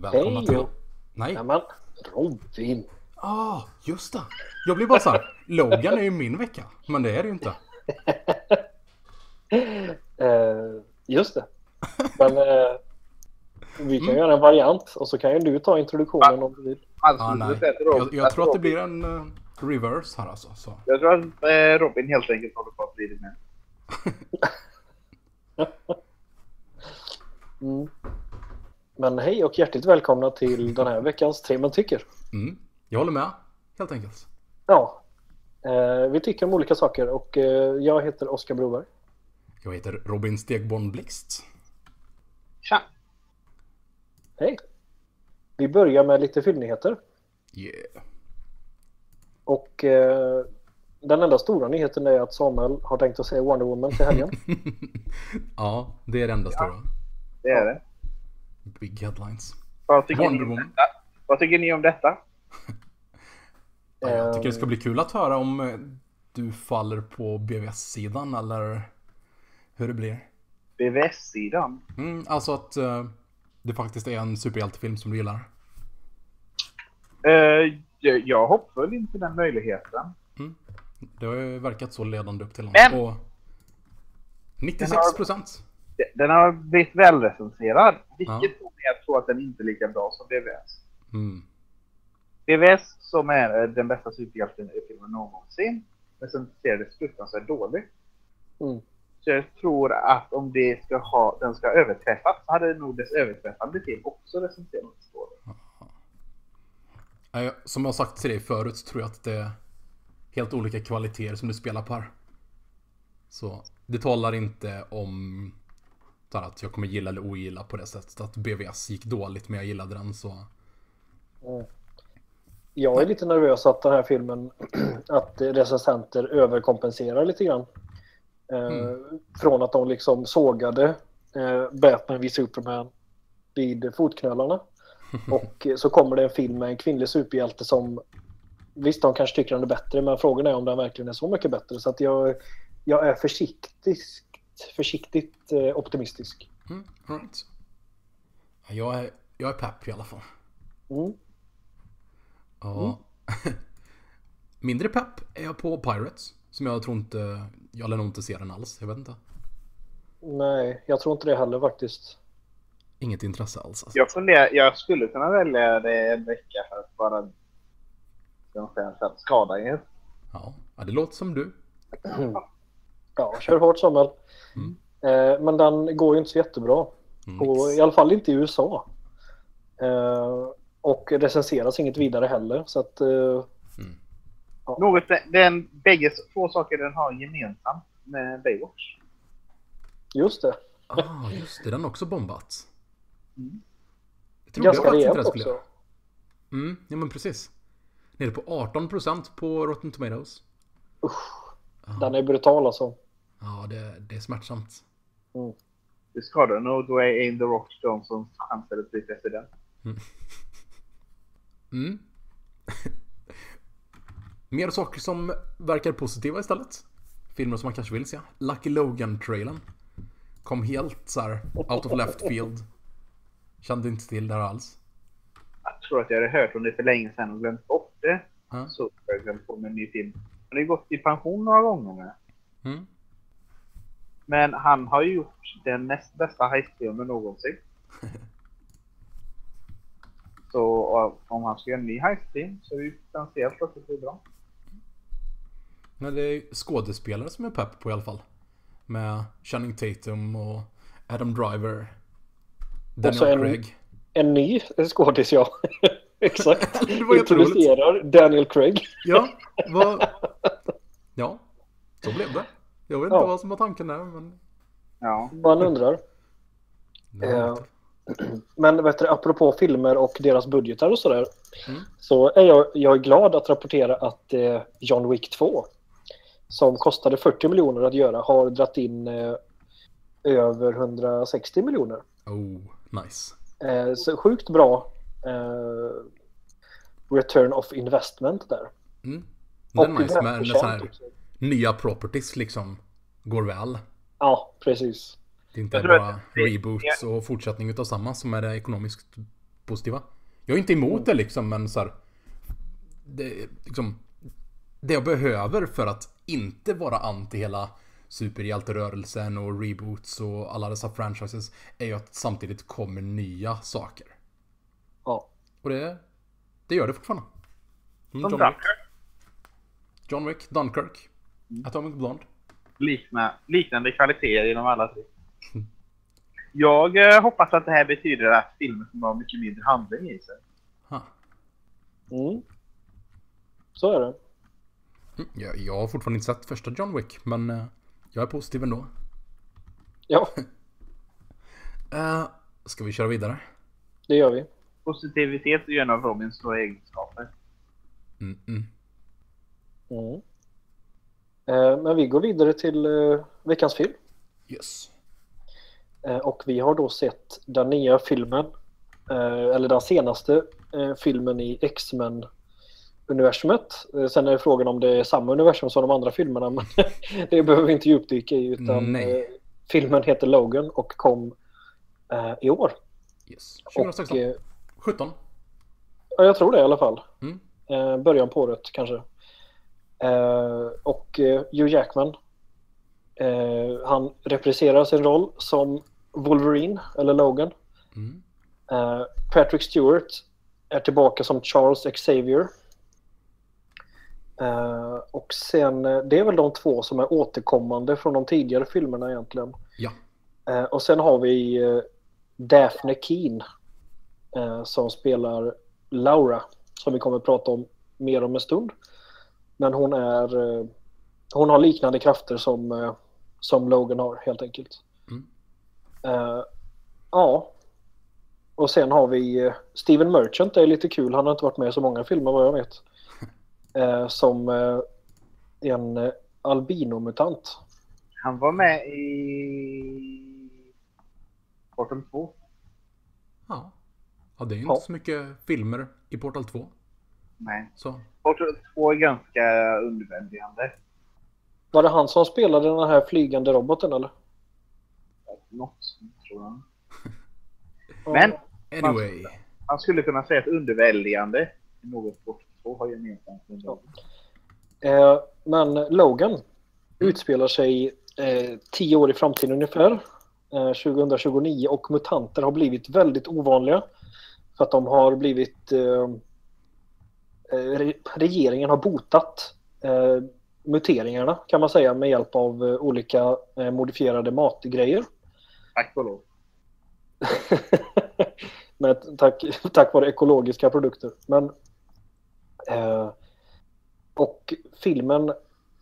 Välkomna Hej, till... Nej. Nej men Robin. Ah, just det. Jag blir bara så här. Logan är ju min vecka. Men det är det ju inte. Eh, just det. Men eh, vi kan Mm. göra en variant och så kan ju du ta introduktionen om du vill. Alltså, Ah, nej. Jag, jag tror att det blir en eh, reverse här alltså. Så. Jag tror att Robin helt enkelt håller på att bli det med. Mm. Men hej och hjärtligt välkomna till den här veckans Tre man tycker. Mm. Jag håller med. Helt enkelt. Ja, eh, vi tycker om olika saker och eh, jag heter Oskar Broberg. Jag heter Robin Stegborn Blixt. Tja! Hej! Vi börjar med lite filmnyheter Yeah. och eh, den enda stora nyheten är att Samuel har tänkt att se Wonder Woman till helgen. ja, det är det enda stora. Det är det. Big headlines. Vad tycker, Wonder ni om detta? Vad tycker ni om detta? Ja, jag tycker det Ehm. ska bli kul att höra om eh, du faller på BVS-sidan eller hur det blir. BVS-sidan. Mm, alltså att eh, det faktiskt är en superhjältefilm som du gillar. Eh, jag, jag hoppar inte den möjligheten. Det har ju verkat så ledande upp till den. Men- Och 96 procent. De- Den har blivit välrecenserad. Vilket Ja. får mig att den inte är lika bra som BVS. Mm. BVS som är eh, den bästa superhjälten i filmen någonsin. Recenserades fruktansvärt dåligt. Mm. Så jag tror att om det ska ha, den ska överträffas så hade nog dess överträffande film också recenserats dåligt. Nej, Som jag har sagt till dig förut så tror jag att det är helt olika kvaliteter som du spelar på här. Så det talar inte om här, att jag kommer gilla eller ogilla på det sättet att BVS gick dåligt men jag gillade den så. Mm. Jag är lite nervös att den här filmen, att recensenter överkompenserar lite grann. Eh, Mm. Från att de liksom sågade eh, Batman vid Superman vid fotknölarna. Och så kommer det en film med en kvinnlig superhjälte som Visst, de kanske tycker den är bättre, men frågan är om den verkligen är så mycket bättre. Så att jag, jag är försiktigt, försiktigt eh, optimistisk. Mm, right. Ja, Jag är, jag är pepp i alla fall. Mm. Ja. Mindre pepp är jag på Pirates. Som jag tror inte, jag lär nog inte se den alls. Jag vet inte. Nej, jag tror inte det heller faktiskt. Inget intresse alls. Alltså. Jag funderar, jag skulle kunna välja det en vecka för att bara ska man säga, skada er. Ja, ja, det låter som du. Ja, kör hårt Samuel. Mm. Eh, men den går ju inte så jättebra. Mm. Och I alla fall inte i USA. Eh, och recenseras inget vidare heller. Så att, eh, Något den, bägge två saker den har gemensamt med Baywatch. just det. Ah, just det. Den har också bombats. Mm. Jag trodde Ganska faktiskt inte rejält den skulle också. Mm, ja men precis. Nere på 18% på Rotten Tomatoes. Usch, den är brutal alltså. Ja, det, det är smärtsamt. Det skadar nog då är Aim the Rock Johnsons chanser att bli president. Mm. Mer saker som verkar positiva istället. Filmer som man kanske vill se. Lucky Logan-trailern. Kom helt så här out of left field. Kände inte till det här alls. Jag tror att jag hade hört om det för länge sedan och glömt bort det. Ja. Så jag glömt på med en ny film. Han har ju gått i pension några gånger. Mm. Men han har ju gjort den näst bästa heistfilmen någonsin. Så och om han ska göra en ny heistfilm så är det ju potentiellt att det blir bra. Men det är skådespelare som är pepp på i alla fall. Med Channing Tatum och Adam Driver. så Daniel en- Craig. En ny skådis ja. Exakt. Det var. Introducerar Daniel Craig. Ja, vad... Ja, så blev det. Jag vet inte Ja. vad som var tanken där, men... Ja. Man undrar. Lite- Men vet du, apropå filmer och deras budgetar och sådär. Mm. Så är jag, jag är glad att rapportera att eh, John Wick 2 som kostade 40 miljoner att göra har dratt in eh, över 160 miljoner. Oh, nice. Eh, så sjukt bra eh, return of investment där. Mm. Det är nice med, med så här också. Nya properties liksom. Går väl. Ja, precis. Det är inte bara att det- reboots och fortsättning utav samma som är det ekonomiskt positiva. Jag är inte emot det liksom, men så här, det, liksom, det jag behöver för att inte vara anti hela superhjälterörelsen och reboots och alla dessa franchises är ju att samtidigt kommer nya saker. Ja. Och det, det gör det fortfarande. Som John Wick. John Wick, Dunkirk, Atomic Blonde. Likna, liknande kvaliteter inom alla tre. Jag eh, hoppas att det här betyder att filmen kommer ha mycket mindre handling i sig. Ha. Mm. Så är det. Mm, Jag, jag har fortfarande inte sett första John Wick, men eh, jag är positiv ändå. Ja, Uh, ska vi köra vidare? det gör vi. Positivitet är ju en av Robins stora egenskaper. Mm, mm. Mm. Eh, men vi går vidare till eh, veckans film. Yes. Eh, och vi har då sett den nya filmen, eller den senaste filmen i X-Men-universumet. Eh, sen är frågan om det är samma universum som de andra filmerna, men det behöver vi inte djupdyka i. Utan, Nej. filmen heter Logan och kom i år. yes. Och, 2016. eh, 17. ja, jag tror det i alla fall. Mm. Början på året kanske. Eh, och eh, Hugh Jackman, eh, han repriserar sin roll som Wolverine, eller Logan. Mm. Eh, Patrick Stewart är tillbaka som Charles Xavier. Och sen, det är väl de två som är återkommande från de tidigare filmerna egentligen. Ja. Och sen har vi Daphne Keen som spelar Laura som vi kommer att prata om mer om en stund. Men hon är eh, hon har liknande krafter som, eh, som Logan har helt enkelt. Mm. Eh, ja. Och sen har vi Steven Merchant, det är lite kul. Han har inte varit med i så många filmer vad jag vet. Eh, som eh, en albinomutant. Han var med i... Portal 2. Ja. Ja, det är ju Ja. inte så mycket filmer i Portal 2. Nej. Så. 2 är ganska underväldigande. Var det han som spelade den här flygande roboten eller? Något, tror jag. Men Anyway. man skulle kunna säga att underväldigande är något Portal 2 har gemensamt. Ja. Eh, men Logan utspelar sig eh, tio år i framtiden ungefär. Eh, 2029 och mutanter har blivit väldigt ovanliga. För att de har blivit... Eh, eh, regeringen har botat eh, muteringarna kan man säga med hjälp av eh, olika eh, modifierade matgrejer. Tack och lov. Med, tack, tack vare ekologiska produkter. Men, eh, och filmen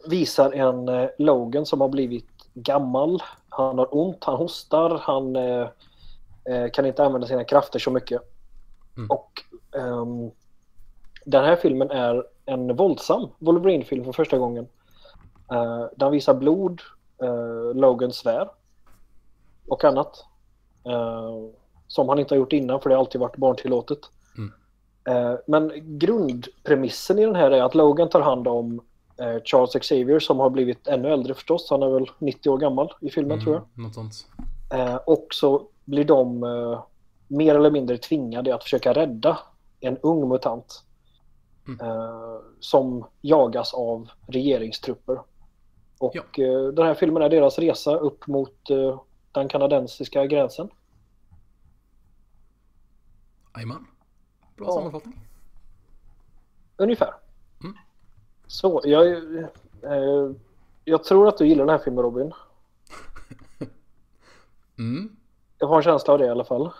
visar en eh, Logan som har blivit gammal. Han har ont, han hostar, han eh, eh, kan inte använda sina krafter så mycket. Mm. Och ehm, den här filmen är en våldsam Wolverine-film för första gången. Eh, den visar blod, eh, Logan svär och annat. Eh, som han inte har gjort innan för det har alltid varit barntillåtet. Mm. Eh, men grundpremissen i den här är att Logan tar hand om eh, Charles Xavier som har blivit ännu äldre förstås. Han är väl 90 år gammal i filmen tror jag. Mm, något sånt. Och så blir de mer eller mindre tvingade att försöka rädda en ung mutant. Mm. Eh, som jagas av regeringstrupper. Och eh, den här filmen är deras resa upp mot eh, den kanadensiska gränsen. Jajamän. Bra Ja. sammanfattning. Ungefär. Mm. Så, jag, eh, jag tror att du gillar den här filmen Robin. Mm. Jag har en känsla av det i alla fall.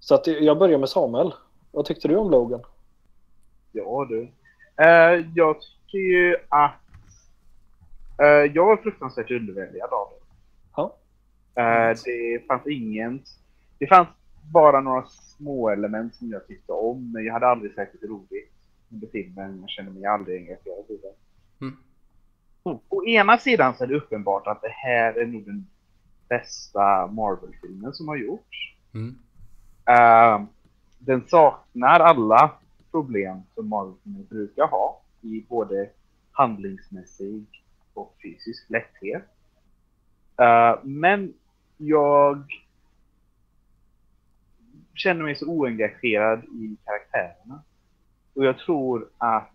Så att jag börjar med Samuel. Vad tyckte du om Logan? Ja du. Eh, jag tycker ju att... eh, jag var fruktansvärt underväldigad av det. Ja. Eh, det fanns ingen... Det fanns bara några små element som jag tyckte om, men jag hade aldrig särskilt roligt under filmen. Jag kände mig aldrig engagerad i det. Mm. Å ena sidan så är det uppenbart att det här är nog den bästa Marvel-filmen som har gjorts. Mm. Eh, den saknar alla problem som Marvel brukar ha i både handlingsmässig och fysisk lätthet. Eh, men jag... känner mig så oengagerad i karaktärerna. Och jag tror att,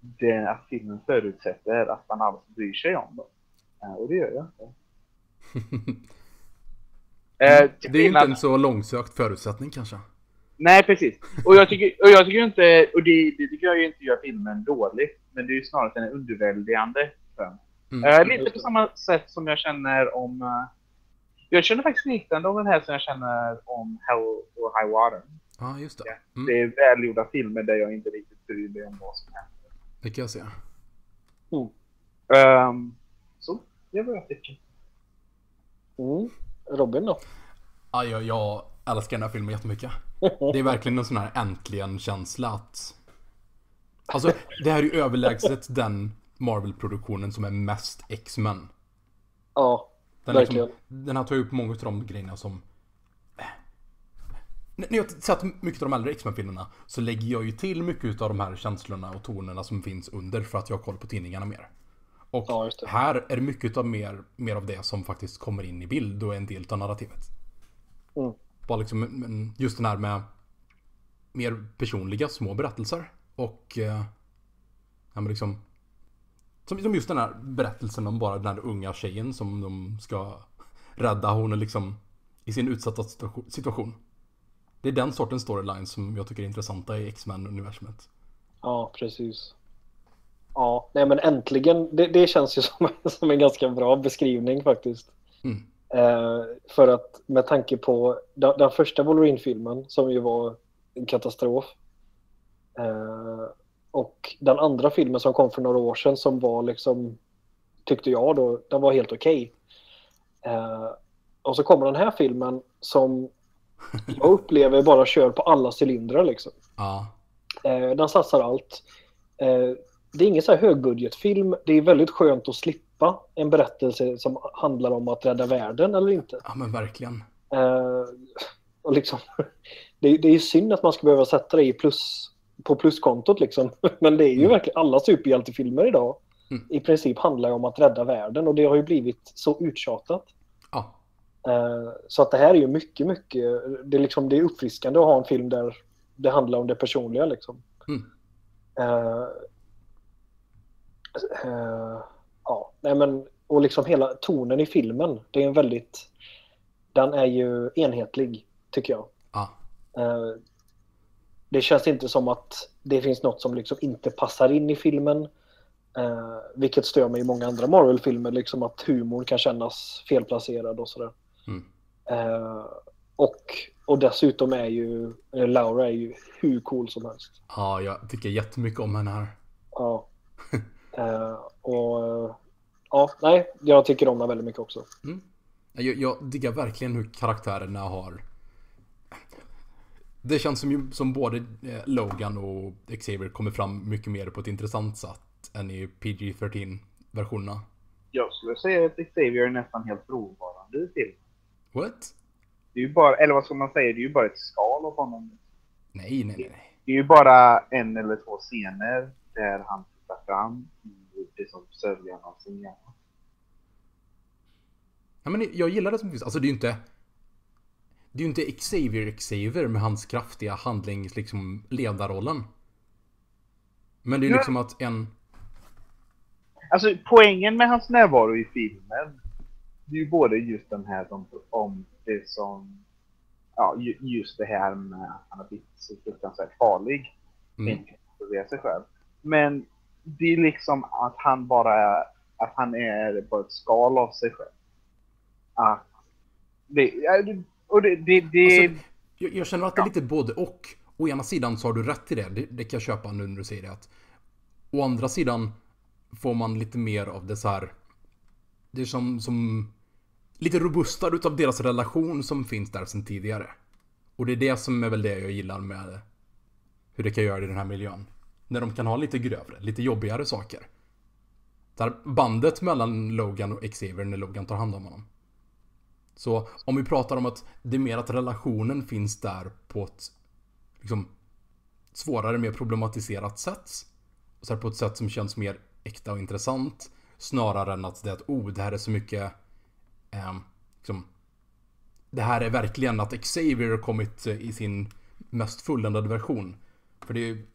det, att filmen förutsätter att man alls bryr sig om dem. Eh, och det gör jag inte. Till Det är ju inte en så långsökt förutsättning kanske. Nej, precis. Och jag tycker, och jag tycker inte, och det, det tycker jag ju inte gör filmen dåligt, men det är ju snarare att den är underväldigande. mig. Mm. Eh, lite på samma sätt som jag känner om... eh, jag känner faktiskt liknande om den här som jag känner om Hell or High Water. Ja, just det. Mm, Det är välgjorda filmer där jag inte riktigt bryr mig om vad som händer. det kan jag se. Ehm, så, det är vad jag tycker. Mm. Robin då? Ja, jag, jag älskar den här filmen jättemycket. Det är verkligen en sån här äntligen-känsla att... Alltså, det här är ju överlägset den Marvel-produktionen som är mest X-Men. Ja, Den, liksom, Verkligen. den här tar ju upp många av de grejerna som... När jag sett mycket av de äldre X-Men-filmerna så lägger jag ju till mycket av de här känslorna och tonerna som finns under för att jag har koll på tidningarna mer. Och Ja, här är det mycket av mer, mer av det som faktiskt kommer in i bild och är en del av narrativet. Mm. Bara liksom just den här med mer personliga små berättelser och eh, ja, men liksom som, som just den här berättelsen om bara den här unga tjejen som de ska rädda. Hon är liksom i sin utsatta situa- situation. Det är den sortens storyline som jag tycker är intressanta i X-Men-universumet. ja precis. Ja, nej men äntligen. Det, det känns ju som, som en ganska bra beskrivning faktiskt. Mm. Eh, för att med tanke på den, den första Wolverine-filmen som ju var en katastrof. Eh, och den andra filmen som kom för några år sedan som var liksom, tyckte jag då, den var helt okej. Eh, och så kommer den här filmen som jag upplever bara kör på alla cylindrar liksom. Ja. Eh, den satsar allt. Eh, det är ingen så här högbudgetfilm. Det är väldigt skönt att slippa en berättelse som handlar om att rädda världen eller inte. ja, men verkligen. Eh, och liksom, det, det är ju synd att man ska behöva sätta det i plus, på pluskontot liksom. Men det är ju Mm. verkligen alla superhjältefilmer idag. Mm. I princip handlar om att rädda världen och det har ju blivit så uttjatat. Ja. Eh, Så att det här är ju mycket, mycket, det är, liksom, det är uppfriskande att ha en film där det handlar om det personliga liksom. Mm. Eh, eh, ja, nej men, och liksom hela tonen i filmen, det är en väldigt, den är ju enhetlig tycker jag. Ja. Eh, det känns inte som att det finns något som liksom inte passar in i filmen. Eh, vilket stör mig i många andra Marvel-filmer, liksom att humorn kan kännas felplacerad och sådär. Mm. Eh, och, och dessutom är ju eh, Laura är ju hur cool som helst. Ja, jag tycker jättemycket om henne här. Ja. Eh, och ja, nej, jag tycker om den väldigt mycket också. Mm. Jag, jag diggar verkligen hur karaktärerna har... Det känns som, som både eh, Logan och Xavier kommer fram mycket mer på ett intressant sätt än i PG-13-versionerna. Jag skulle säga att Xavier är nästan helt frånvarande i filmen. What? Det är ju bara, eller vad ska man säga, det är ju bara ett skal av honom. Nej, nej, nej. Det är ju bara en eller två scener där han fram i det som sörjan av sin hjärna. Ja, men jag gillar det som finns. Alltså det är ju inte... Det är ju inte Xavier Xavier med hans kraftiga handlings, liksom, ledarrollen. Men det är ju liksom att en... Alltså poängen med hans närvaro i filmen, det är ju både just den här om, om det som, ja ju- just det här med att han har blivit så fruktansvärt farlig. Mm, inte sig själv. Men det är liksom att han bara är, att han är bara ett skal av sig själv. Att det, ja, det- och det, det, det Alltså, jag, jag känner att det är lite både och. Å ena sidan så har du rätt i det, det, det kan jag köpa nu när du säger det. Att, å andra sidan får man lite mer av det så här. Det är som, som lite robustare utav deras relation som finns där sedan tidigare. Och det är det som är väl det jag gillar med hur det kan göra det i den här miljön. När de kan ha lite grövre, lite jobbigare saker. Där bandet mellan Logan och Xavier när Logan tar hand om honom. Så om vi pratar om att det är mer att relationen finns där på ett liksom svårare, mer problematiserat sätt. Och så här på ett sätt som känns mer äkta och intressant. Snarare än att det är att oh, det här är så mycket eh, liksom, det här är verkligen att Xavier har kommit i sin mest fulländade version. För det är ju,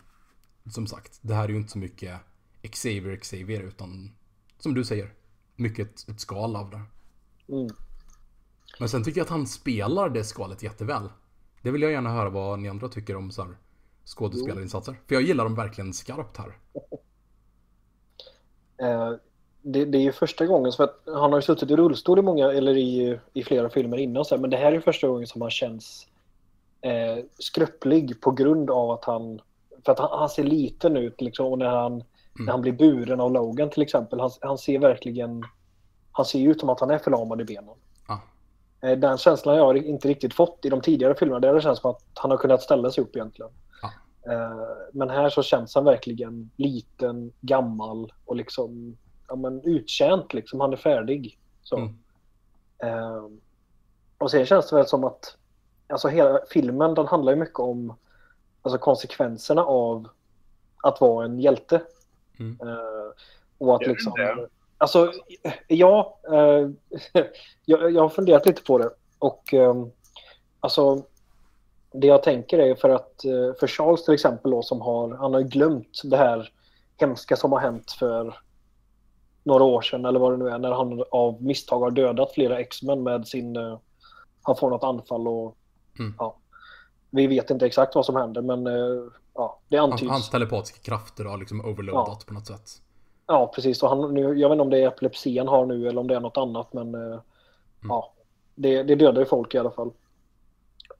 som sagt, det här är ju inte så mycket Xavier Xavier utan som du säger, mycket ett, skal av det. Mm. Men sen tycker jag att han spelar det skalet jätteväl. Det vill jag gärna höra vad ni andra tycker om så här skådespelarinsatser. För jag gillar dem verkligen skarpt här. Eh, det, det är ju första gången, för att han har ju suttit i rullstol i många, eller i, i flera filmer innan, så här, men det här är första gången som han känns eh, skröplig på grund av att han, för att han, han ser liten ut liksom, och när han, när han blir buren av Logan till exempel, han, han ser verkligen, han ser ut som att han är förlamad i benen. Ja. Eh, Den känslan jag har inte riktigt fått i de tidigare filmerna, där det känns som att han har kunnat ställa sig upp egentligen. Ja. Eh, Men här så känns han verkligen liten, gammal och liksom ja, men uttjänt. Liksom. Han är färdig. Så. Mm. Eh, och sen känns det väl som att alltså hela filmen den handlar ju mycket om alltså konsekvenserna av att vara en hjälte. Mm. Eh, och att liksom... det? Alltså, ja. Eh, jag, jag har funderat lite på det. Och eh, alltså, det jag tänker är för att för Charles till exempel då, som har, han har glömt det här hemska som har hänt för några år sedan eller vad det nu är när han av misstag har dödat flera X-Men med sin, han får något anfall och Mm. ja, vi vet inte exakt vad som händer men eh, ja, det antyds. hans telepatiska krafter har liksom overloadat på något sätt. Ja, precis. Och han, nu, jag vet inte om det är epilepsi han har nu eller om det är något annat, men eh, ja, det, det dödar ju folk i alla fall.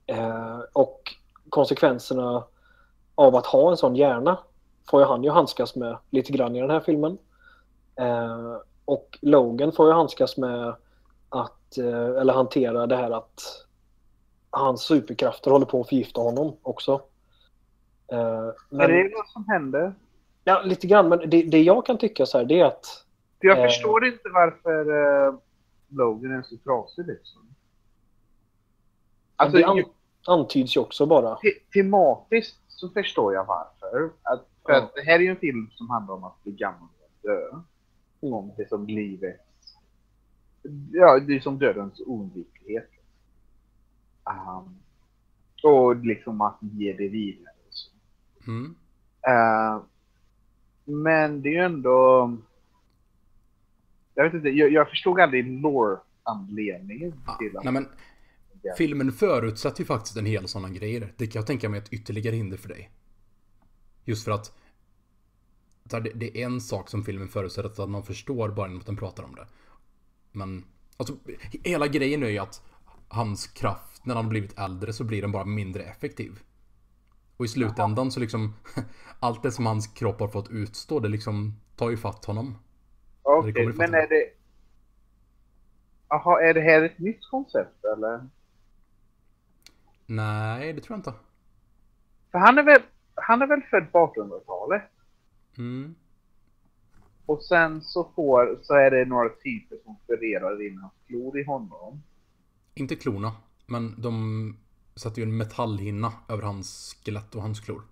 Eh, och konsekvenserna av att ha en sån hjärna får ju han ju handskas med lite grann i den här filmen. Eh, och Logan får ju handskas med att, eh, eller hantera det här att hans superkrafter håller på att förgifta honom också. Eh, men- Är det vad som händer? Ja, lite grann. Men det, det jag kan tycka så här, det är att... För jag Eh. förstår inte varför uh, Logan är så trasig liksom. Alltså, det an, antyds ju också bara. te- tematiskt så förstår jag varför. Att, för Ja. att det här är ju en film som handlar om att bli gammal och dö. Mm. Om det som livet... Ja, det är som dödens oundviklighet. Um, och liksom att ge det vidare. Mm. Eh, men det är ju ändå... Jag vet inte, jag, jag förstod aldrig lore-anledningen Ja, till att... nej men, filmen förutsätter ju faktiskt en hel sådana grejer. Det kan jag tänka mig ett ytterligare hinder för dig. Just för att det är en sak som filmen förutsätter att man förstår bara genom att den pratar om det. Men alltså, hela grejen är ju att hans kraft, när han blivit äldre så blir den bara mindre effektiv. Och i slutändan så liksom, allt det som hans kropp har fått utstå, det liksom tar ju fatt honom. Okej, kommer men är det... Jaha, är det här ett nytt koncept eller? Nej, det tror jag inte. För han är väl, han är väl född på 1800-talet? Mm. Och sen så får, så är det några typer som förerar in hans klor i honom. Inte klorna, men de sätter ju en metallhinna över hans skelett och hans klor.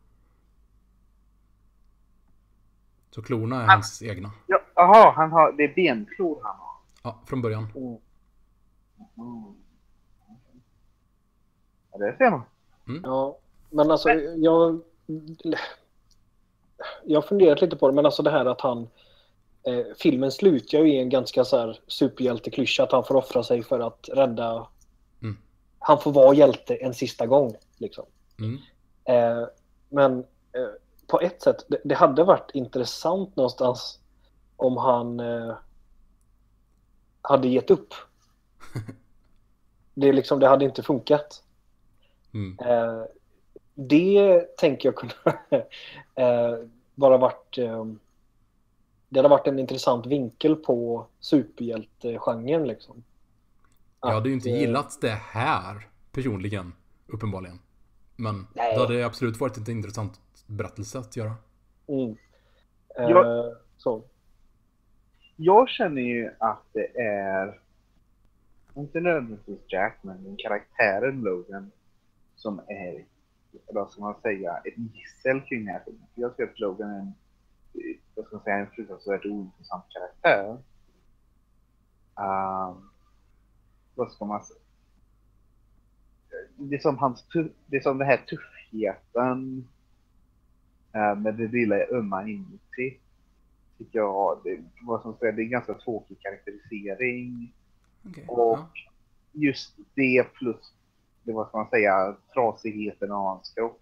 Så klorna är hans egna. Ja, Jaha, han har, det är benklor han har. Ja, från början. Mm. Mm. Ja, det ser man. Ja, men alltså jag... Jag har funderat lite på det, men alltså det här att han... Eh, filmen slutar ju i en ganska så här superhjälteklyscha att han får offra sig för att rädda... Han får vara hjälte en sista gång. Liksom. Mm. Eh, men eh, på ett sätt, det, det hade varit intressant någonstans om han eh, hade gett upp. Det, liksom, det hade inte funkat. Mm. Eh, det tänker jag kunna eh, bara varit... Eh, det hade varit en intressant vinkel på superhjältegenren liksom. Jag hade ju inte eh, gillat det här personligen, uppenbarligen. Men Nej. det hade absolut varit ett intressant berättelse att göra. Mm. Eh, Jag- så. Jag känner ju att det är, inte nödvändigtvis Jack, men den karaktären Logan som är, eller vad ska man säga, ett gissel kring den här filmen. Jag tycker att Logan är en, eh, vad ska man säga, en fruktansvärt ointressant karaktär. Um, vad ska man säga? det är som hans det är som den här tuffheten eh, med det lilla ömma inuti. Tycker jag, det, vad som säger, det är en ganska tråkig karaktärisering. Okej, Och ja. just det plus, det vad ska man säga, trasigheten av hans kropp.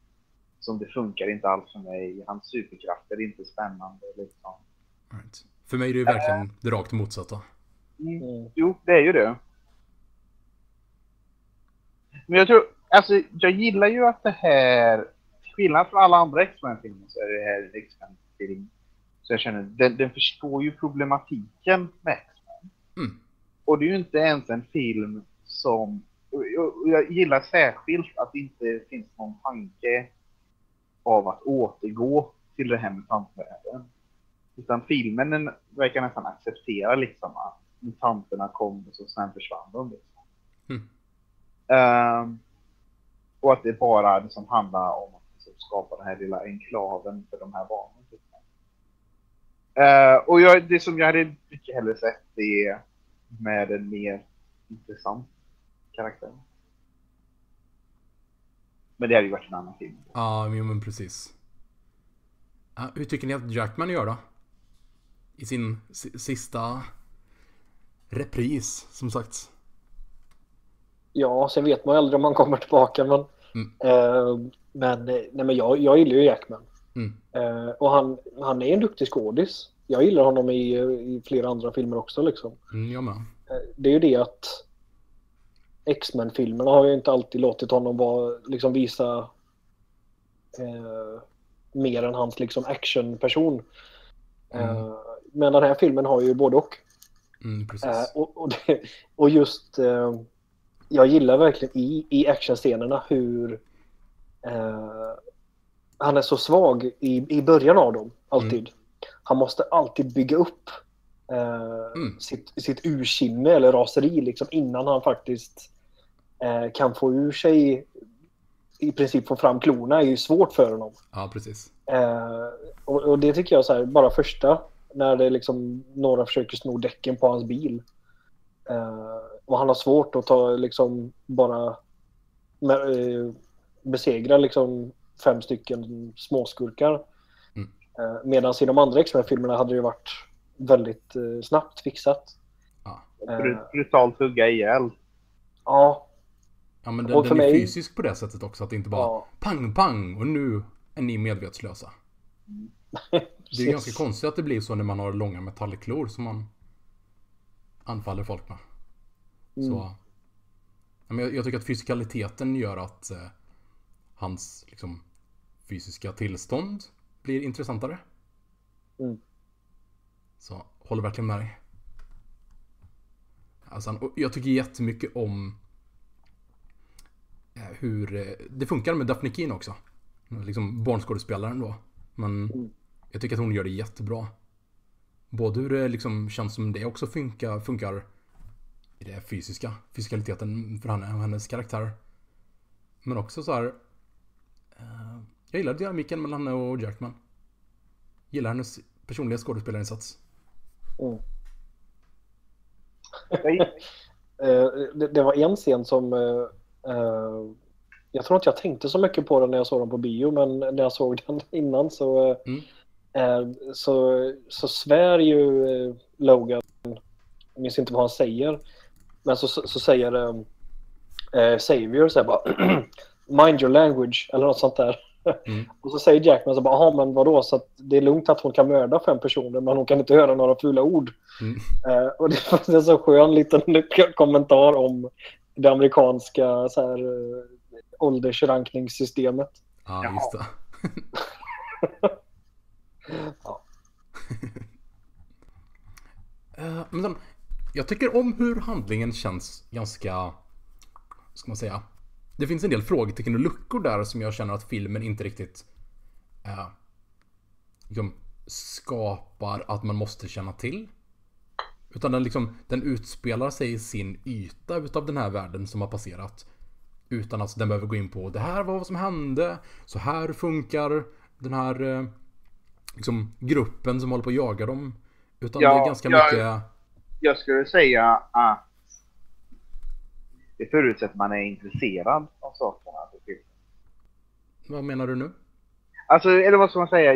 Som det funkar inte alls för mig. Hans superkrafter är inte spännande liksom. Right. För mig är det ju verkligen det rakt motsatta. Mm. Jo, det är ju det. Men jag tror, alltså jag gillar ju att det här, till skillnad från alla andra X-Men-filmer så är det här en X-Men-film. Så jag känner, den, den förstår ju problematiken med X-Men. Mm. Och det är ju inte ens en film som, och jag, och jag gillar särskilt att det inte finns någon tanke av att återgå till det här mutantvärlden. Utan filmen den verkar nästan acceptera liksom att mutanterna kom och så sen försvann de. Liksom. Mm. Ehm, och att det bara liksom handlar om att liksom skapa den här lilla enklaven för de här barnen. Uh, och jag, det som jag hade mycket hellre sett är med en mer intressant karaktär. Men det hade ju varit en annan film. Ja, men, men precis. Hur tycker ni att Jackman gör då? I sin sista repris, som sagt. Ja, sen vet man ju aldrig om han kommer tillbaka. Men, Mm. eh, men, eh, nej, men jag, jag gillar ju Jackman. Mm. Eh, och han, han är en duktig skådis. Jag gillar honom i, i flera andra filmer också. Liksom. Mm, jag med. Eh, det är ju det att X-Men-filmerna har ju inte alltid låtit honom vara, liksom visa eh, mer än hans liksom actionperson. Mm. Eh, men den här filmen har ju både och. Mm. Eh, och, och, det, och just, eh, jag gillar verkligen i, i actionscenerna hur eh, han är så svag i, i början av dem, alltid. Han måste alltid bygga upp eh, Mm. sitt, sitt ursinne eller raseri liksom, innan han faktiskt eh, kan få ur sig i princip få fram klorna är ju svårt för honom. Ja, precis. Eh, och, och det tycker jag så här, bara första, när det liksom några försöker sno däcken på hans bil. Och han har svårt att ta liksom bara med, eh, besegra liksom fem stycken småskurkar. Mm. Eh, Medan i de andra X-Men-filmerna hade det varit väldigt eh, snabbt fixat. Ja. Bru- Brutalt hugga ihjäl. ja, Ja, men den, Och för den är mig- fysisk på det sättet också. Att det inte bara ja. pang, pang och nu är ni medvetslösa. Det är ju ganska konstigt att det blir så när man har långa metallklor som man anfaller folk med. Mm. Så... Men jag, jag tycker att fysikaliteten gör att eh, hans liksom, fysiska tillstånd blir intressantare. Mm. Så håller verkligen med dig. Alltså, jag tycker jättemycket om eh, hur eh, det funkar med Daphne Keen också. Liksom barnskådespelaren då. Men Mm. jag tycker att hon gör det jättebra. Både hur det liksom känns som det också funkar, funkar i det fysiska, fysikaliteten för henne och hennes karaktär. Men också så här. Eh, jag gillar dynamiken mellan henne och Jackman. Gillar hennes personliga skådespelarinsats. Mm. Eh, det, det var en scen som... eh, eh, jag tror inte jag tänkte så mycket på den när jag såg den på bio, men när jag såg den innan så, eh, Mm. eh, så, så svär ju Logan, jag minns inte vad han säger, men så, så, så säger eh, eh, Savior så här bara Mind your language eller något sånt där. Mm. Och så säger Jackman så bara, men vadå, så att det är lugnt att hon kan mörda fem personer men hon kan inte höra några fula ord. Mm. Eh, och det var en så skön liten kommentar om det amerikanska så här, eh, åldersrankningssystemet. Ja, Jaha. just det. Ja. Eh, Men jag tycker om hur handlingen känns ganska, ska man säga? Det finns en del frågetecken och luckor där som jag känner att filmen inte riktigt eh, liksom, skapar att man måste känna till. Utan den, liksom, den utspelar sig i sin yta utav den här världen som har passerat. Utan att den behöver gå in på det här var vad som hände, så här funkar den här eh, liksom, gruppen som håller på att jaga dem. Utan Ja, det är ganska ja. mycket... Jag skulle säga att det förutsätter man är intresserad sakerna. för filmen. Vad menar du nu? Alltså, eller vad ska man säga?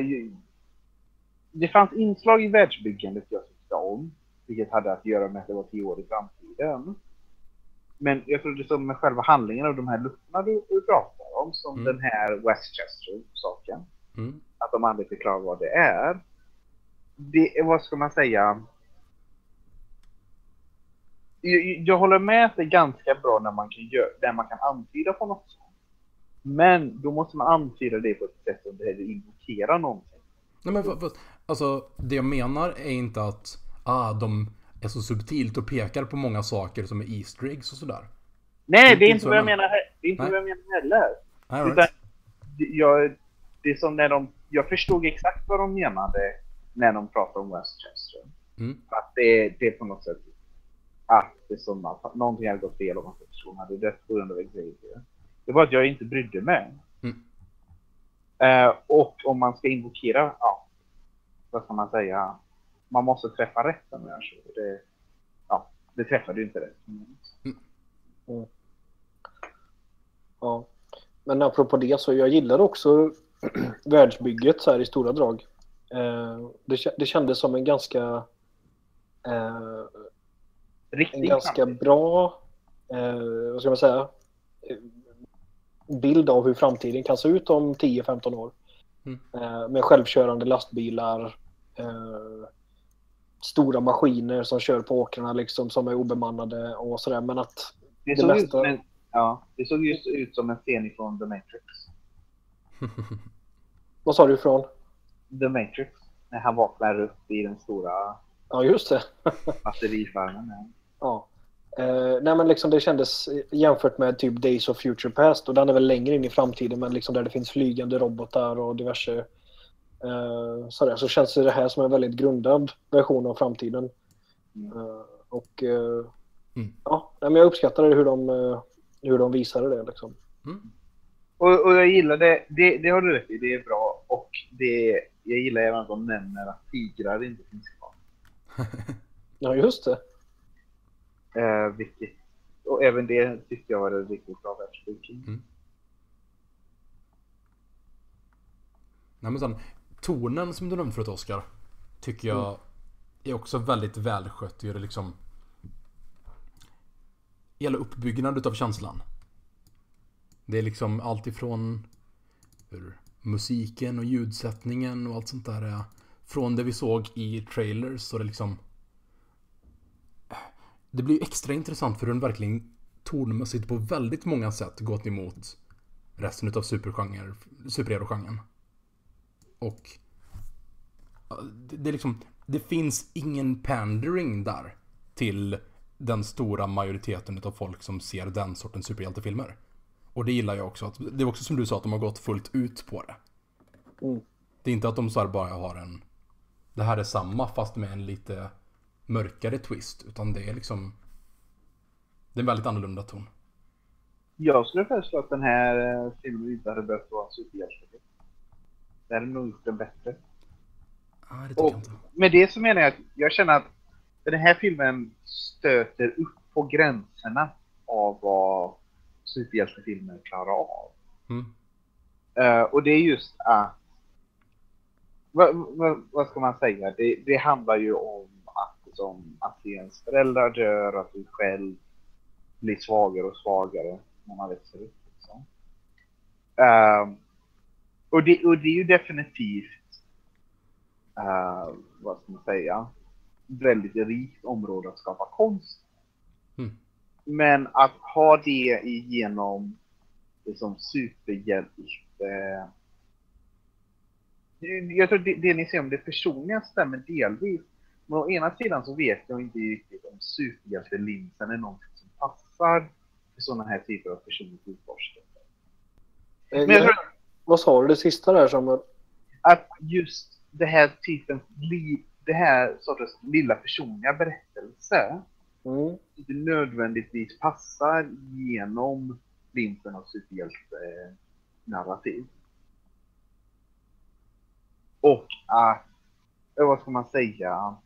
Det fanns inslag i världsbyggandet jag tyckte om. Vilket hade att göra med att det var tio år i framtiden. Men jag tror det som med själva handlingen av de här luckorna du, du pratar om. Som Mm. den här Westchester-saken. Mm. Att de aldrig förklarar vad det är. Det vad ska man säga? Jag, jag håller med att det är ganska bra när man kan, göra, när man kan antyda på något sånt. Men då måste man antyda det på ett sätt som behöver invokera någonting. Nej men vad- vad- alltså det jag menar är inte att ah, de är så subtilt och pekar på många saker som är Easter eggs och sådär. Nej, det är Inte inte vad jag men- menar, det är inte Nej. vad jag menar heller. Utan, right. det- jag, det är som när de, jag förstod exakt vad de menade när de pratade om Westchester. Mm. Att det, det är på något sätt att det är som att någonting hade gått fel och man person hade dött på grund av Xavier. Det var att jag inte brydde mig. Mm. Eh, och om man ska invokera, ja, vad ska man säga, man måste träffa rätt om jag så. Det, ja, det träffade ju inte rätt. Ja. Men apropå det så jag gillar också världsbygget så här i stora drag. Eh, det, det kändes som en ganska eh, en Riktigt ganska framtid. bra eh, vad ska man säga bild av hur framtiden kan se ut om 10-15 år. Mm. Eh, med självkörande lastbilar, eh, stora maskiner som kör på åkrarna liksom som är obemannade och sådär. Men att Det det mesta- en, ja, det såg just ut som en scen från The Matrix. vad sa du ifrån? The Matrix. När han vaknar upp i den stora Ja, just det. batterifarmen. Ja. Eh, nej men liksom det kändes jämfört med typ Days of Future Past och den är väl längre in i framtiden men liksom där det finns flygande robotar och diverse eh, sådär så känns det här som en väldigt grundad version av framtiden. Eh, och eh, Mm. ja, nej, men jag uppskattade hur de, hur de visade det liksom. Mm. Och, och jag gillar det, det, det har du rätt i, det är bra. Och det, jag gillar även att de nämner att tigrar inte finns kvar. Ja, just det. Eh, vilket, och även det tyckte jag var en riktigt bra världsbygge. Nej men sen, tonen som du nämnde förut Oskar. Tycker jag är också väldigt välskött gör det liksom Hela uppbyggnaden utav känslan. Det är liksom allt ifrån hur musiken och ljudsättningen och allt sånt där är. Från det vi såg i trailers så det liksom Det blir ju extra intressant för den verkligen tonmässigt på väldigt många sätt gått emot resten supergenre, superhero-genren. Och det, det är liksom, det finns ingen pandering där till den stora majoriteten utav folk som ser den sortens superhjältefilmer. Och det gillar jag också. Att, det är också som du sa att de har gått fullt ut på det. Mm. Det är inte att de så bara har en... Det här är samma fast med en lite mörkare twist. Utan det är liksom... Det är en väldigt annorlunda ton. Jag skulle föreslå att den här eh, filmen inte hade behövt vara superhjältefilm. Det hade nog gjort den bättre. Ah, det Och jag inte. med det så menar jag att jag känner att den här filmen stöter upp på gränserna av vad superhjältefilmer klarar av. Mm. Eh, och det är just att vad, vad, vad ska man säga? Det, det handlar ju om att, som, att ens föräldrar dör, att du själv blir svagare och svagare när man växer upp. Liksom. Eh, och, det, och det är ju definitivt, eh, vad ska man säga, väldigt rikt område att skapa konst. Mm. Men att ha det igenom liksom superhjälte... Jag tror det, det ni säger om det personliga stämmer delvis. Men å ena sidan så vet jag inte riktigt om superhjältelinsen är någonting som passar för sådana här typer av personligt utforskande. Eh, Men jag tror Vad sa du det sista där som... att just det här typen, det här sortens lilla personliga berättelse Mm. inte nödvändigtvis passar genom linsen av superhjälte-narrativ. Och att, eh, vad ska man säga,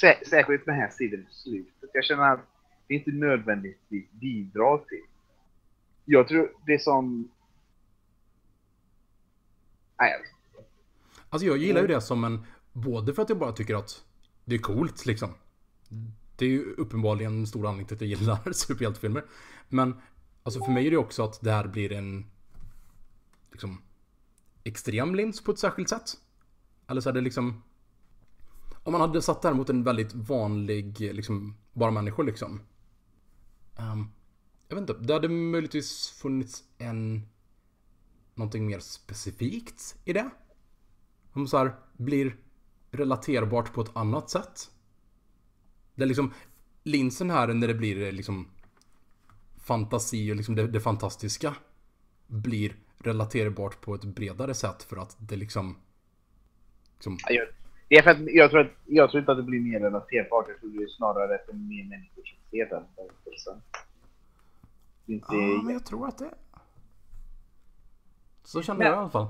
Sä- särskilt den här sidan i slutet. Jag känner att det inte nödvändigtvis bidrar till. Jag tror det som... Nej, jag. Alltså jag gillar ju det som en... Både för att jag bara tycker att det är coolt liksom. Det är ju uppenbarligen en stor anledning till att jag gillar superhjältefilmer. Men alltså för mig är det också att det här blir en... Liksom... Extrem lins på ett särskilt sätt. Eller så är det liksom... Om man hade satt det här mot en väldigt vanlig, liksom, bara människor liksom. Um, jag vet inte, det hade möjligtvis funnits en... Någonting mer specifikt i det. Som så här blir relaterbart på ett annat sätt. Det är liksom linsen här när det blir liksom fantasi och liksom det, det fantastiska blir relaterbart på ett bredare sätt för att det liksom... liksom Jag- det är för att jag tror, att, jag tror inte att det blir mer relaterbart. Jag tror det är snarare att det är mer människor som ser den berättelsen. Inte, ja, men jag tror att det... Så känner Men- jag i alla fall.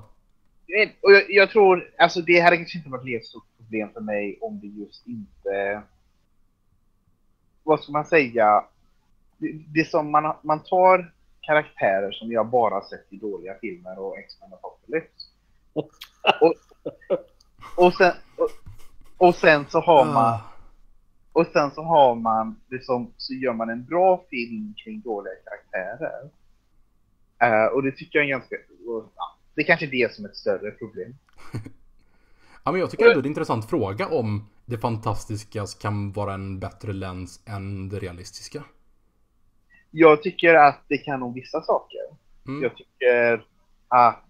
Och jag, jag tror, alltså det hade kanske inte varit ett stort problem för mig om det just inte... Vad ska man säga? Det, det som man, man tar karaktärer som jag bara sett i dåliga filmer och X-Men Apocalypse. Och, och, sen, och, och sen så har man och sen så har man det som, så gör man en bra film kring dåliga karaktärer. Eh, och det tycker jag är ganska, och, ja, det är kanske är det som är ett större problem. Ja, men jag tycker ändå det är en intressant fråga om det fantastiska kan vara en bättre lens än det realistiska. Jag tycker att det kan nog vissa saker. Mm. Jag tycker att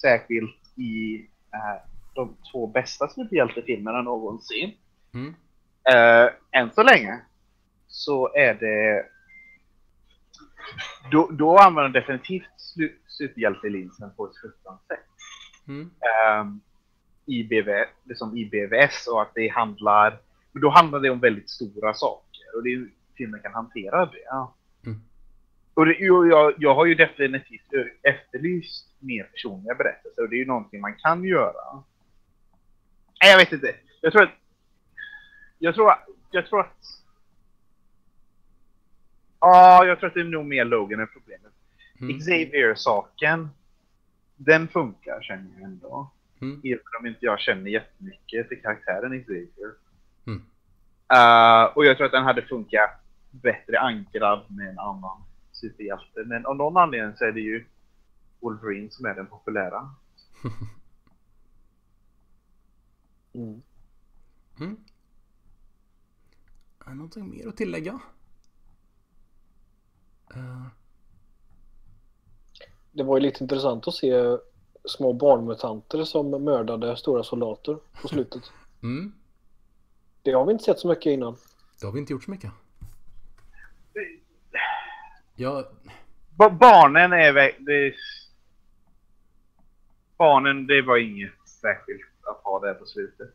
särskilt i eh, de två bästa superhjältefilmerna någonsin, Mm. eh, än så länge, så är det... Då, då använder de definitivt superhjältelinsen på ett fruktansvärt sätt. Mm. Ehm, i, BV, liksom i BVS och att det handlar... Men då handlar det om väldigt stora saker och det är filmen kan hantera det. Ja. Mm. Och det, jag, jag har ju definitivt efterlyst mer personliga berättelser och det är ju någonting man kan göra. Nej, jag vet inte. Jag tror att... Jag tror, jag tror att... Ja, jag tror att det är nog mer Logan än problemet. Mm. Xavier-saken, den funkar känner jag ändå. Mm. Även om inte jag känner jättemycket till karaktären Xavier. Mm. Uh, och jag tror att den hade funkat bättre ankrad med en annan superhjälte. Men av någon anledning så är det ju Wolverine som är den populära. Mm. Mm. Är det någonting mer att tillägga? Eh, Det var ju lite intressant att se små barnmutanter som mördade stora soldater på slutet. mm. Det har vi inte sett så mycket innan. Det har vi inte gjort så mycket. Ja, Ba- barnen är väl... Det... Barnen, det var inget särskilt att ha det på slutet.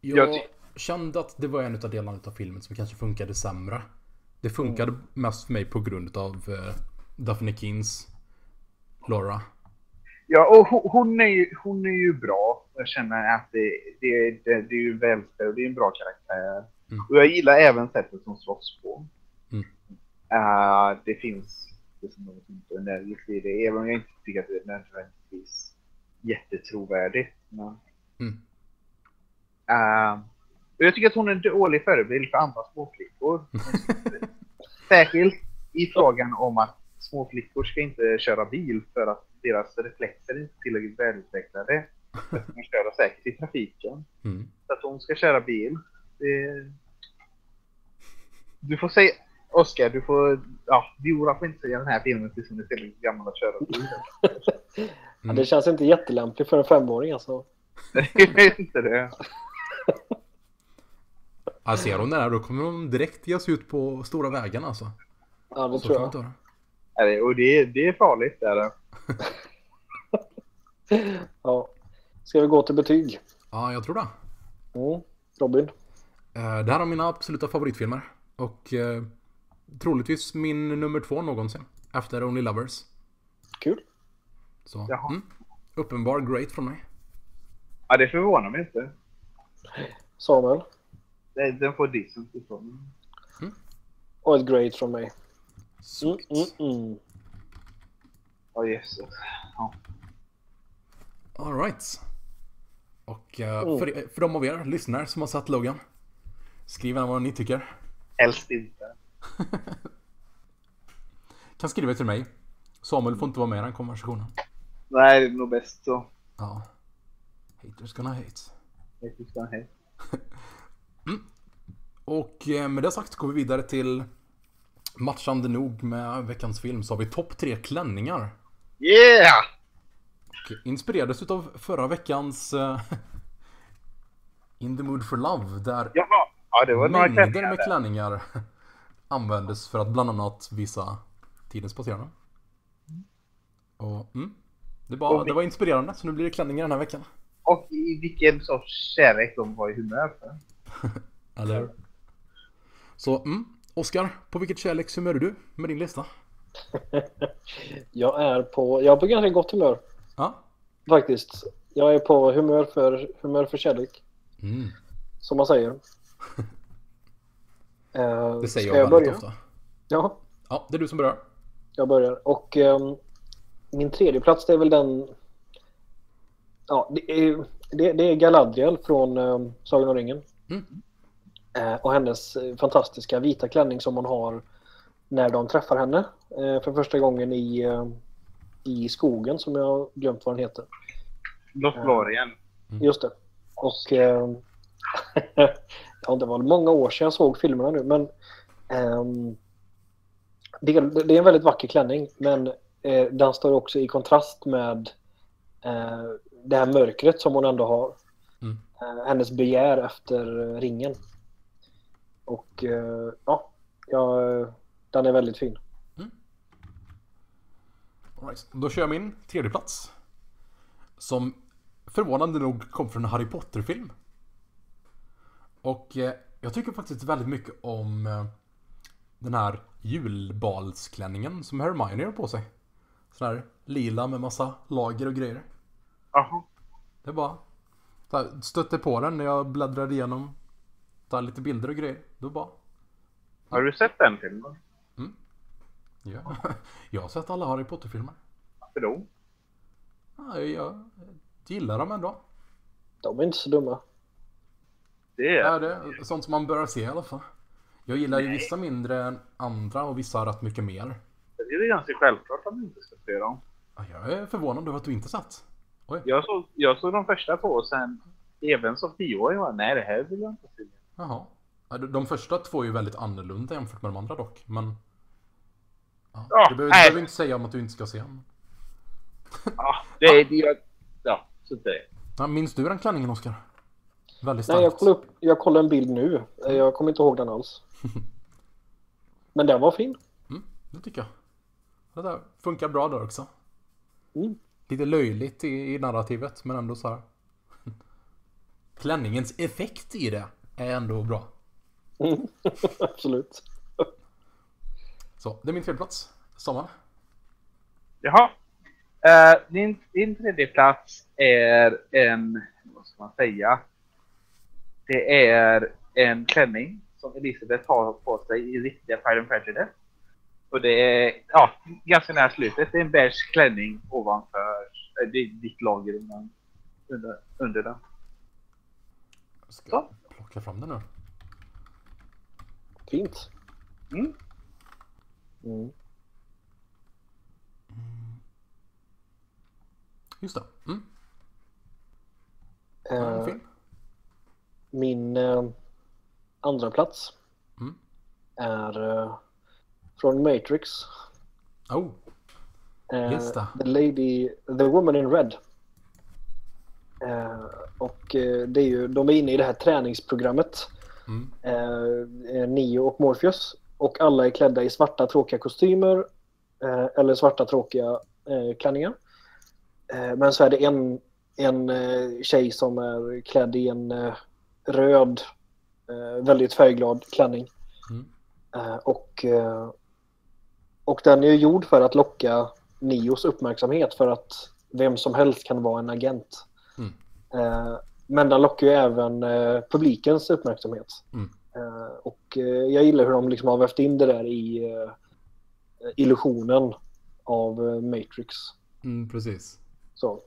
jag Jag kände att det var en av delarna av filmen som kanske funkade sämre. Det funkade mest för mig på grund av uh, Daphne Kins Laura. Ja, och hon, hon, är ju, hon är ju bra. Jag känner att det, det, det, det är ju välspel och det är en bra karaktär. Mm. Och jag gillar även sättet som slåss på. Mm. Eh, det finns det som något inte energiskt i det, även om jag inte tycker att det nödvändigtvis jättetrovärdigt. Men, Mm. och jag tycker att hon är en dålig förebild för andra småflickor. Särskilt i frågan om att småflickor ska inte köra bil för att deras reflexer är inte tillräckligt välutvecklade. För att de köra säkert i trafiken. Mm. Så att hon ska köra bil. Det... Du får säga... Oskar, du får... Ja, Viola får inte säga den här filmen tills hon är tillräckligt gammal att köra bil. Mm. det känns inte jättelämpligt för en femåring alltså. Jag vet inte det. Ja, ser hon det här då kommer hon direkt ge sig ut på stora vägarna alltså. Ja, det Så tror jag. Nej, Och det, det är farligt. Där. det. Ja. Ska vi gå till betyg? Ja, jag tror det. Mm. Robin? Eh, Det här är mina absoluta favoritfilmer. Och eh, troligtvis min nummer två någonsin. Efter Only Lovers. Kul. Så, Jaha. mm. Uppenbar great från mig. Ja, det förvånar mig inte. Samuel? Den den får decent ifrån. Och ett great från mig. Mm, Sweet. mm, mm. Ja. Alright. Och eh, Mm. för, för de av er lyssnare som har sett Logan. Skriv gärna vad ni tycker. Helst inte. Kan skriva till mig. Samuel får inte vara med i den konversationen. Nej, det är nog bäst så. Ja. Haters gonna hate. Jag tycker hej. Och eh, med det sagt går vi vidare till matchande nog med veckans film så har vi topp tre klänningar. Yeah! Och inspirerades utav förra veckans eh, In the Mood for Love där Jaha. Ja, det var några mängder klänningar med klänningar användes för att bland annat visa tidens passerande. Och mm, det, vi- det var inspirerande så nu blir det klänningar den här veckan. Och i vilken sorts kärlek de var i humör för. Eller hur? Så mm, Oskar, på vilket kärlekshumör är du med din lista? Jag är på, jag är på ganska gott humör Ja. faktiskt. Jag är på humör för, humör för kärlek, Mm, som man säger. Eh, det säger jag, jag väldigt börja? ofta. Ja, Ja, det är du som börjar. jag börjar. Och ehm, min tredje plats det är väl den... Ja, det är, det, det är Galadriel från um, Sagan om ringen. Mm. Eh, och hennes eh, fantastiska vita klänning som hon har när de träffar henne eh, för första gången i, eh, i skogen som jag har glömt vad den heter. Lothlorien. Just det. Och eh, ja, det var många år sedan jag såg filmerna nu men ehm, det, det är en väldigt vacker klänning men eh, den står också i kontrast med eh, det här mörkret som hon ändå har. Mm. Eh, hennes begär efter ringen. Och eh, ja, ja, den är väldigt fin. All right. Då kör jag min tredje plats. Som förvånande nog kom från en Harry Potter-film. Och eh, jag tycker faktiskt väldigt mycket om eh, den här julbalsklänningen som Hermione har på sig. Sån här lila med massa lager och grejer. Jaha. Det är bara så här, stötte på den när jag bläddrade igenom. Tar lite bilder och grejer. Då bara Har du sett den filmen? ja. Jag har sett alla Harry Potter-filmer. Varför då? Ja, jag gillar dem ändå. De är inte så dumma. Det är... Ja, det är sånt som man bör se i alla fall. Jag gillar ju vissa mindre än andra och vissa rätt mycket mer. Det är ganska självklart att man inte ska se dem. Ja, Jag är förvånad över att du inte sett. Oj, Jag såg, jag såg de första två och sen även som tioåring var nej det här vill jag inte se. jaha. Ja, de- första två är ju väldigt annorlunda jämfört med de andra dock, men... Ja, Ja, du behöver, du nej. behöver inte säga om att du inte ska se dem. Ja, det är det jag... Ja, så det. Ja, minns du den klänningen Oskar? Väldigt Nej, jag starkt. kollade, upp, jag kollade en bild nu. Eh, Jag kommer inte ihåg den alls. Men den var fin. Mm, det tycker jag. Det där funkar bra där också. Mm. Lite löjligt i, i narrativet, men ändå så här. Klänningens effekt i det är ändå bra. Absolut. Så, det är min tredje plats. Sommar. Jaha. Uh, din, din tredje plats är en... Vad ska man säga? Det är en klänning som Elisabeth har på sig i riktiga Pride and Prejudice. Och det är ja, ganska nära slutet. Det är en beige klänning ovanför det är ditt lager under, under, under den. Jag ska Så. plocka fram den nu. Fint. Mm. Mm. Just det. Mm. Fin. min eh, andra plats Mm. är eh, från Matrix. Oh, Eh, det. The Lady, The Woman in Red. Eh, och eh, det är ju, de är inne i det här träningsprogrammet. mm. Eh, Neo och Morpheus. Och alla är klädda i svarta tråkiga kostymer. Eh, eller svarta tråkiga eh, klänningar. Eh, men så är det en, en eh, tjej som är klädd i en eh, röd, eh, väldigt färgglad klänning. Mm. Eh, och, eh, och den är ju gjord för att locka Nios uppmärksamhet för att vem som helst kan vara en agent. Mm. Eh, Men den lockar ju även eh, publikens uppmärksamhet. Mm. Eh, och jag gillar hur de liksom har vävt in det där i illusionen av Matrix. Mm, precis. Så.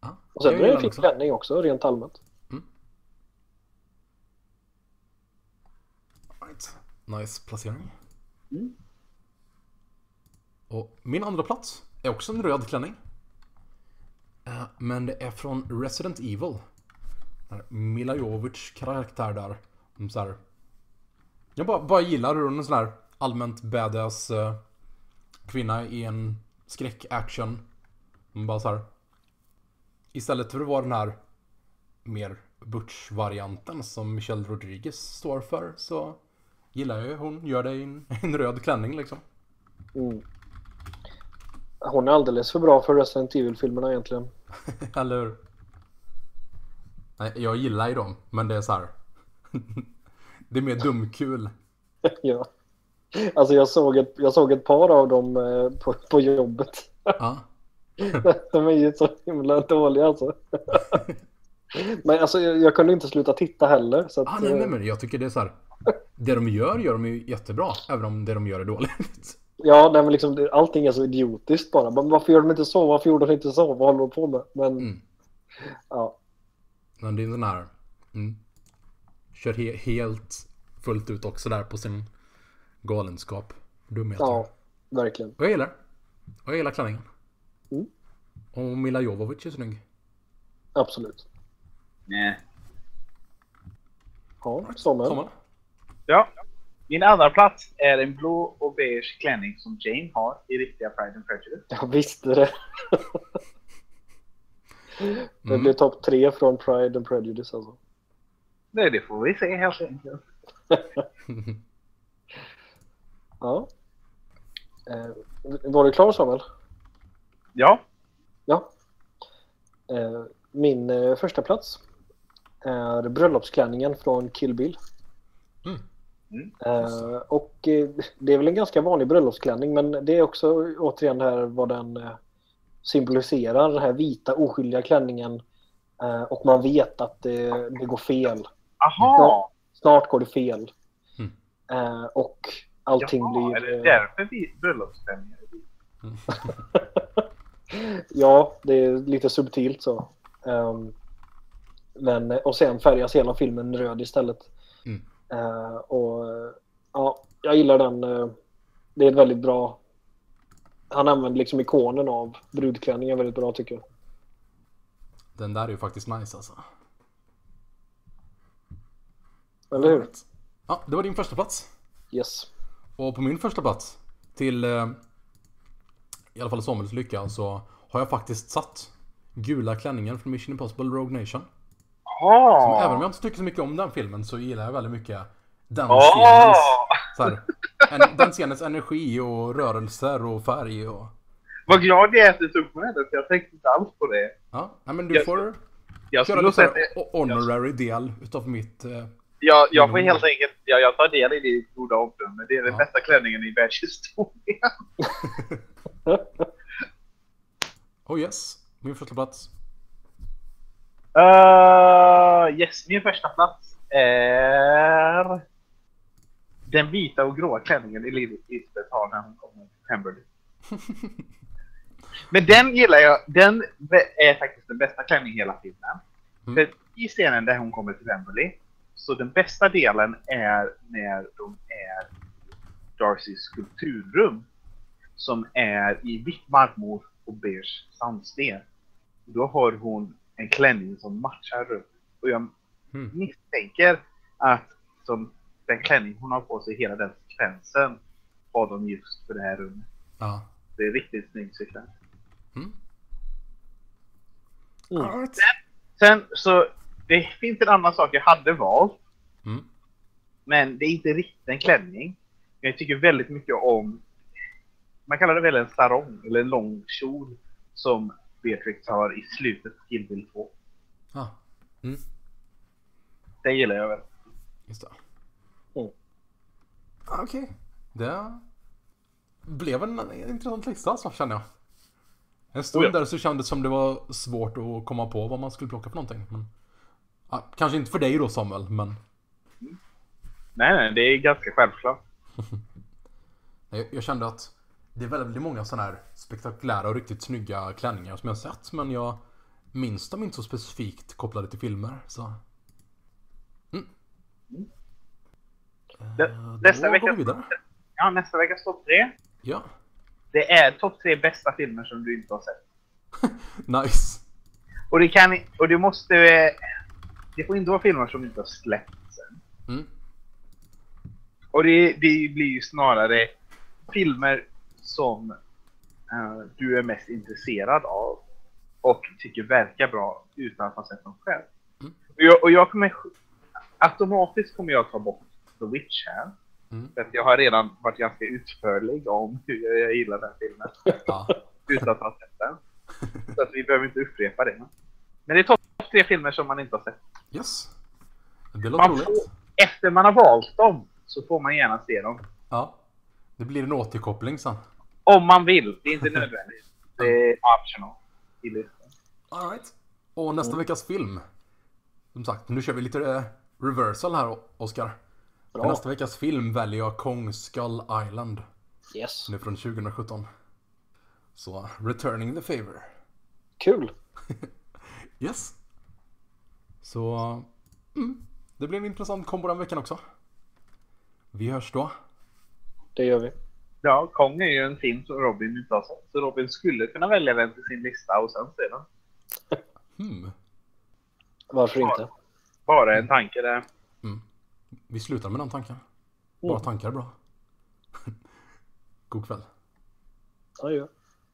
Ja, Och sen är det en fin också. klänning också, rent allmänt. Right. Nice placering. Mm. Och min andra plats är också en röd klänning. Eh, men det är från Resident Evil. Mila Jovovich karaktär där. Så här. Jag bara, bara gillar hur hon är en sån här allmänt badass eh, kvinna i en skräck-action. Hon bara så här. Istället för att vara den här mer butch-varianten som Michelle Rodriguez står för så gillar jag ju hon gör det i en, en röd klänning liksom. Mm. Hon är alldeles för bra för Resident Evil-filmerna egentligen. Eller hur? Nej, jag gillar ju dem, men det är så här. det är mer dumkul. ja. Alltså jag såg, ett, jag såg ett par av dem eh, på, på jobbet. Ja. De är ju så himla dåliga alltså. Men alltså jag, jag kunde inte sluta titta heller. Så att, Ah, nej, nej, eh, men jag tycker det är så här. Det de gör, gör de ju jättebra. Även om det de gör är dåligt. Ja, nej, men liksom, allting är så idiotiskt bara. Men varför gör de inte så? Varför gjorde de inte så? Vad håller de på med? Men Mm. ja, Men det är en sån här. Mm. Kör he helt fullt ut också där på sin galenskap. Dumheter. ja, verkligen. Och jag gillar. Och jag gillar klänningen. Mm. Och Mila Jovovich är snygg. Absolut. Nej. Ja, Samuel. Samuel? Ja. Min andra plats är en blå och beige klänning som Jane har i riktiga Pride and Prejudice. Jag visste det. Det Mm. blir topp tre från Pride and Prejudice alltså. Nej, det får vi se helt enkelt. Ja. Eh, var du klar Samuel? Ja. Ja. Eh, min eh, första plats är bröllopsklänningen från Kill Bill. Mm. Mm. Eh, och eh, det är väl en ganska vanlig bröllopsklänning men det är också återigen det här vad den eh, symboliserar. Den här vita oskyldiga klänningen eh, och man vet att det, det går fel. Aha! Snart går det fel. Mm. Eh, och allting Jaha, är blir... det eh, därför vi bröllopsklänningar är vita? Ja, det är lite subtilt så. Ehm, men, och sen färgas hela filmen röd istället. Mm. Eh, och ja, jag gillar den. eh, det är ett väldigt bra... Han använder liksom ikonen av brudklänningen väldigt bra tycker jag. Den där är ju faktiskt nice alltså. Eller hur? Ja, det var din första plats. Yes. Och på min första plats, till eh, i alla fall Samuels lycka, så har jag faktiskt satt gula klänningen från Mission Impossible Rogue Nation. Som Jaha! även om jag inte tycker så mycket om den filmen så gillar jag väldigt mycket den Åh! scenens, så här, en, den scenens energi och rörelser och färg och... Vad glad jag är att du tog med det, för jag tänkte inte alls på det. Ja, nej, men du Jag- får Jag köra lite honorary del utav mitt... Eh, jag, jag får helt enkelt, jag, jag tar del i ditt goda omdöme. Det är den Ja. bästa klänningen i världshistorien. oh yes, min första plats. Uh, yes, min första plats är den vita och gråa klänningen i Lisbeth har när hon kommer till Pemberley. Men den gillar jag. Den är faktiskt den bästa klänningen i hela filmen. Mm. För I scenen där hon kommer till Pemberley, så den bästa delen är när de är i Darcys skulpturrum. Som är i vitt marmor och beige sandsten. Då har hon en klänning som matchar rummet. Och jag Mm. misstänker att som den klänning hon har på sig hela den sekvensen har de just för det här rummet. Ja. Det är riktigt snygg sekvens. Mm. Mm. Right. Sen så, det finns en annan sak jag hade valt. Mm. Men det är inte riktigt en klänning. Jag tycker väldigt mycket om, man kallar det väl en sarong eller en lång kjol som Beatrix har i slutet på Kill Bill 2. Ja, mm. Det gillar jag väl. just det. Mm. Ah, Okej. Det blev en, en intressant lista så känner jag. En stund Oh ja. där så kändes det som det var svårt att komma på vad man skulle plocka för någonting. Men, ja, kanske inte för dig då Samuel, men Nej, nej, det är ganska självklart. jag, jag kände att det är väldigt många sådana här spektakulära och riktigt snygga klänningar som jag sett. Men jag minns dem inte så specifikt kopplade till filmer. Så. Mm. Eh, nästa vecka- vi. Ja, nästa veckas topp tre. Ja, Det är topp tre bästa filmer som du inte har sett. nice. Och det kan och det måste... eh, Det får inte vara filmer som inte har släppts än. Mm. Och det, det blir ju snarare filmer som eh, du är mest intresserad av och tycker verkar bra utan att ha sett dem själv. Mm. Och, jag, och jag kommer... Automatiskt kommer jag ta bort The Witch här. Mm. För jag har redan varit ganska utförlig om hur jag gillar den filmen. Ja. utan att ha sett den. Så att vi behöver inte upprepa det. Men det är topp tre filmer som man inte har sett. Yes. Det låter Man roligt. får, efter man har valt dem så får man gärna se dem. Ja. Det blir en återkoppling sen. Om man vill. Det är inte nödvändigt. Det är optional. i listan. Alright. Och nästa veckas film. Som sagt, nu kör vi lite eh, reversal här Oskar. För Bra. nästa veckas film väljer jag Kong Skull Island. Yes. Är från 2017. Så, Returning the Favor. Kul. Yes. Så, mm, det blir en intressant kombo den veckan också. Vi hörs då. Det gör vi. Ja, Kong är ju en film som Robin inte har sett. Så Robin skulle kunna välja den till sin lista och sen se den. Hmm. Varför inte? Bara en tanke där. Vi slutar med den tanken. Bara Mm. tankar är bra. God kväll. Gör.